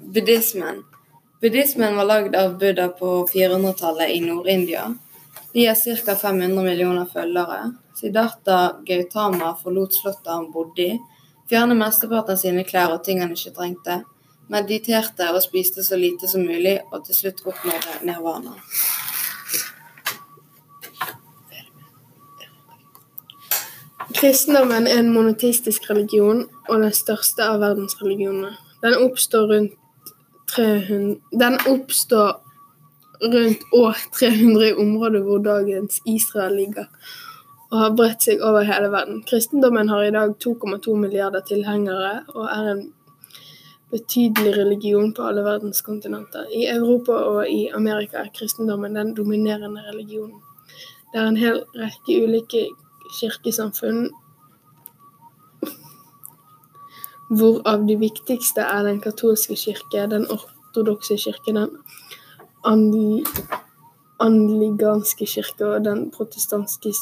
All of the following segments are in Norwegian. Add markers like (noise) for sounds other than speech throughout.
Buddhismen. Buddhismen var lagd av Buddha på 400-tallet i Nord-India. De har ca. 500 millioner følgere. Siddhartha Gautama forlot slottet han bodde i, fjernet mesteparten av sine klær og ting han ikke trengte, mediterte og spiste så lite som mulig, og til slutt oppnådde nirvana. Kristendommen er en monotistisk religion og den største av verdensreligionene. Den oppstår rundt 300, den oppstår rundt år 300 i området hvor dagens Israel ligger, og har bredt seg over hele verden. Kristendommen har i dag 2,2 milliarder tilhengere og er en betydelig religion på alle verdens kontinenter. I Europa og i Amerika er kristendommen den dominerende religionen. Det er en hel rekke ulike kirkesamfunn, hvorav de viktigste er den katolske kirke, den ortodokse kirke, den angliganske kirke og den protestantiske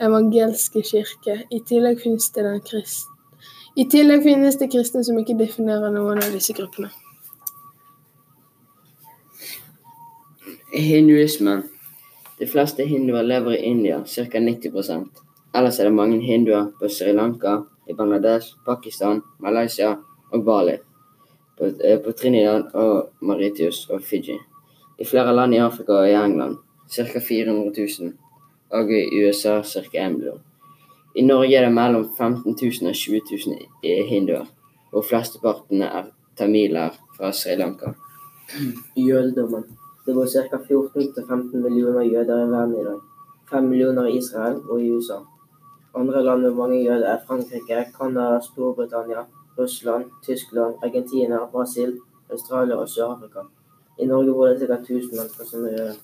evangelske kirke. I tillegg finnes det den kristne i tillegg finnes det kristne som ikke definerer noen av disse gruppene. Hinduismen. De fleste hinduer lever i India, ca. 90 Ellers er det mange hinduer på Sri Lanka, i Bangladesh, Pakistan, Malaysia og Bali. På, eh, på Trinidad og Maritius og Fiji. I flere land i Afrika og i England ca. 400 000. Og i USA ca. 1 million. I Norge er det mellom 15 000 og 20 000 hinduer, hvor flesteparten er tamiler fra Sri Lanka. (clears throat) Jødedommen. Det bor ca. 14-15 millioner jøder i verden i dag. 5 millioner i Israel og i USA. Andre land med mange jøder er Frankrike, Canada, Storbritannia, Russland, Tyskland, Argentina, Brasil, Australia og Sør-Afrika. I Norge bor det ca. 1000 mennesker som er jøder.